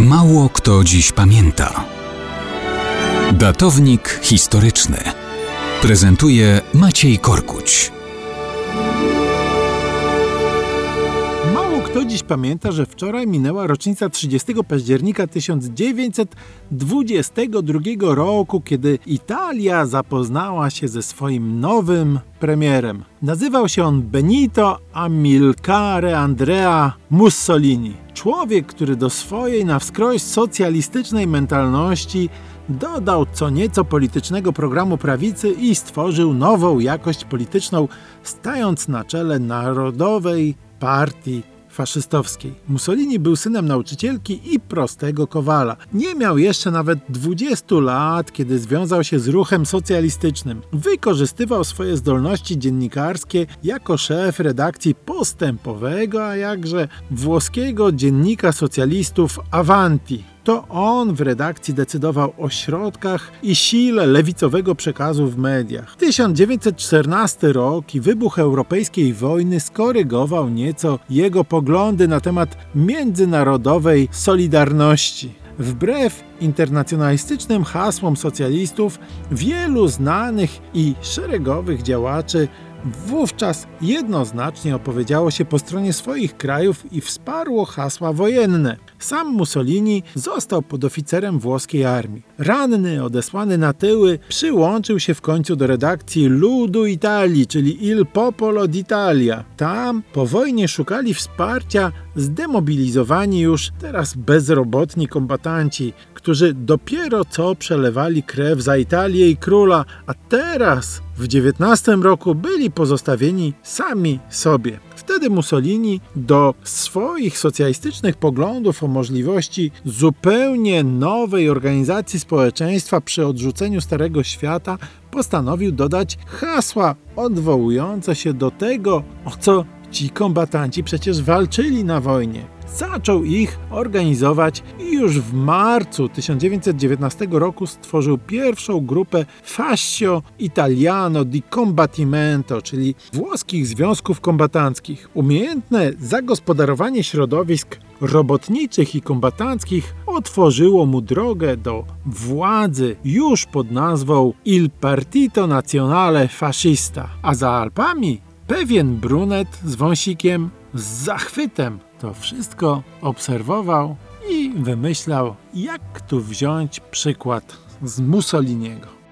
Mało kto dziś pamięta. Datownik historyczny prezentuje Maciej Korkuć. Mało kto dziś pamięta, że wczoraj minęła rocznica 30 października 1922 roku, kiedy Italia zapoznała się ze swoim nowym premierem. Nazywał się on Benito Amilcare Andrea Mussolini. Człowiek, który do swojej na wskroś socjalistycznej mentalności dodał co nieco politycznego programu prawicy i stworzył nową jakość polityczną, stając na czele Narodowej Partii faszystowskiej. Mussolini był synem nauczycielki i prostego kowala. Nie miał jeszcze nawet 20 lat, kiedy związał się z ruchem socjalistycznym. Wykorzystywał swoje zdolności dziennikarskie jako szef redakcji postępowego, a jakże włoskiego dziennika socjalistów Avanti. To on w redakcji decydował o środkach i sile lewicowego przekazu w mediach. 1914 rok i wybuch europejskiej wojny skorygował nieco jego poglądy na temat międzynarodowej solidarności. Wbrew internacjonalistycznym hasłom socjalistów, wielu znanych i szeregowych działaczy wówczas jednoznacznie opowiedziało się po stronie swoich krajów i wsparło hasła wojenne. Sam Mussolini został podoficerem włoskiej armii. Ranny, odesłany na tyły, przyłączył się w końcu do redakcji Ludu Italii, czyli Il Popolo d'Italia. Tam po wojnie szukali wsparcia zdemobilizowani już teraz bezrobotni kombatanci, którzy dopiero co przelewali krew za Italię i króla, a teraz w XIX roku byli pozostawieni sami sobie. Wtedy Mussolini do swoich socjalistycznych poglądów o możliwości zupełnie nowej organizacji społeczeństwa przy odrzuceniu Starego Świata postanowił dodać hasła odwołujące się do tego, o co ci kombatanci przecież walczyli na wojnie zaczął ich organizować i już w marcu 1919 roku stworzył pierwszą grupę Fascio Italiano di Combattimento, czyli włoskich związków kombatanckich. Umiejętne zagospodarowanie środowisk robotniczych i kombatanckich otworzyło mu drogę do władzy już pod nazwą Il Partito Nazionale Fascista, a za Alpami pewien brunet z wąsikiem z zachwytem to wszystko obserwował i wymyślał, jak tu wziąć przykład z Mussoliniego.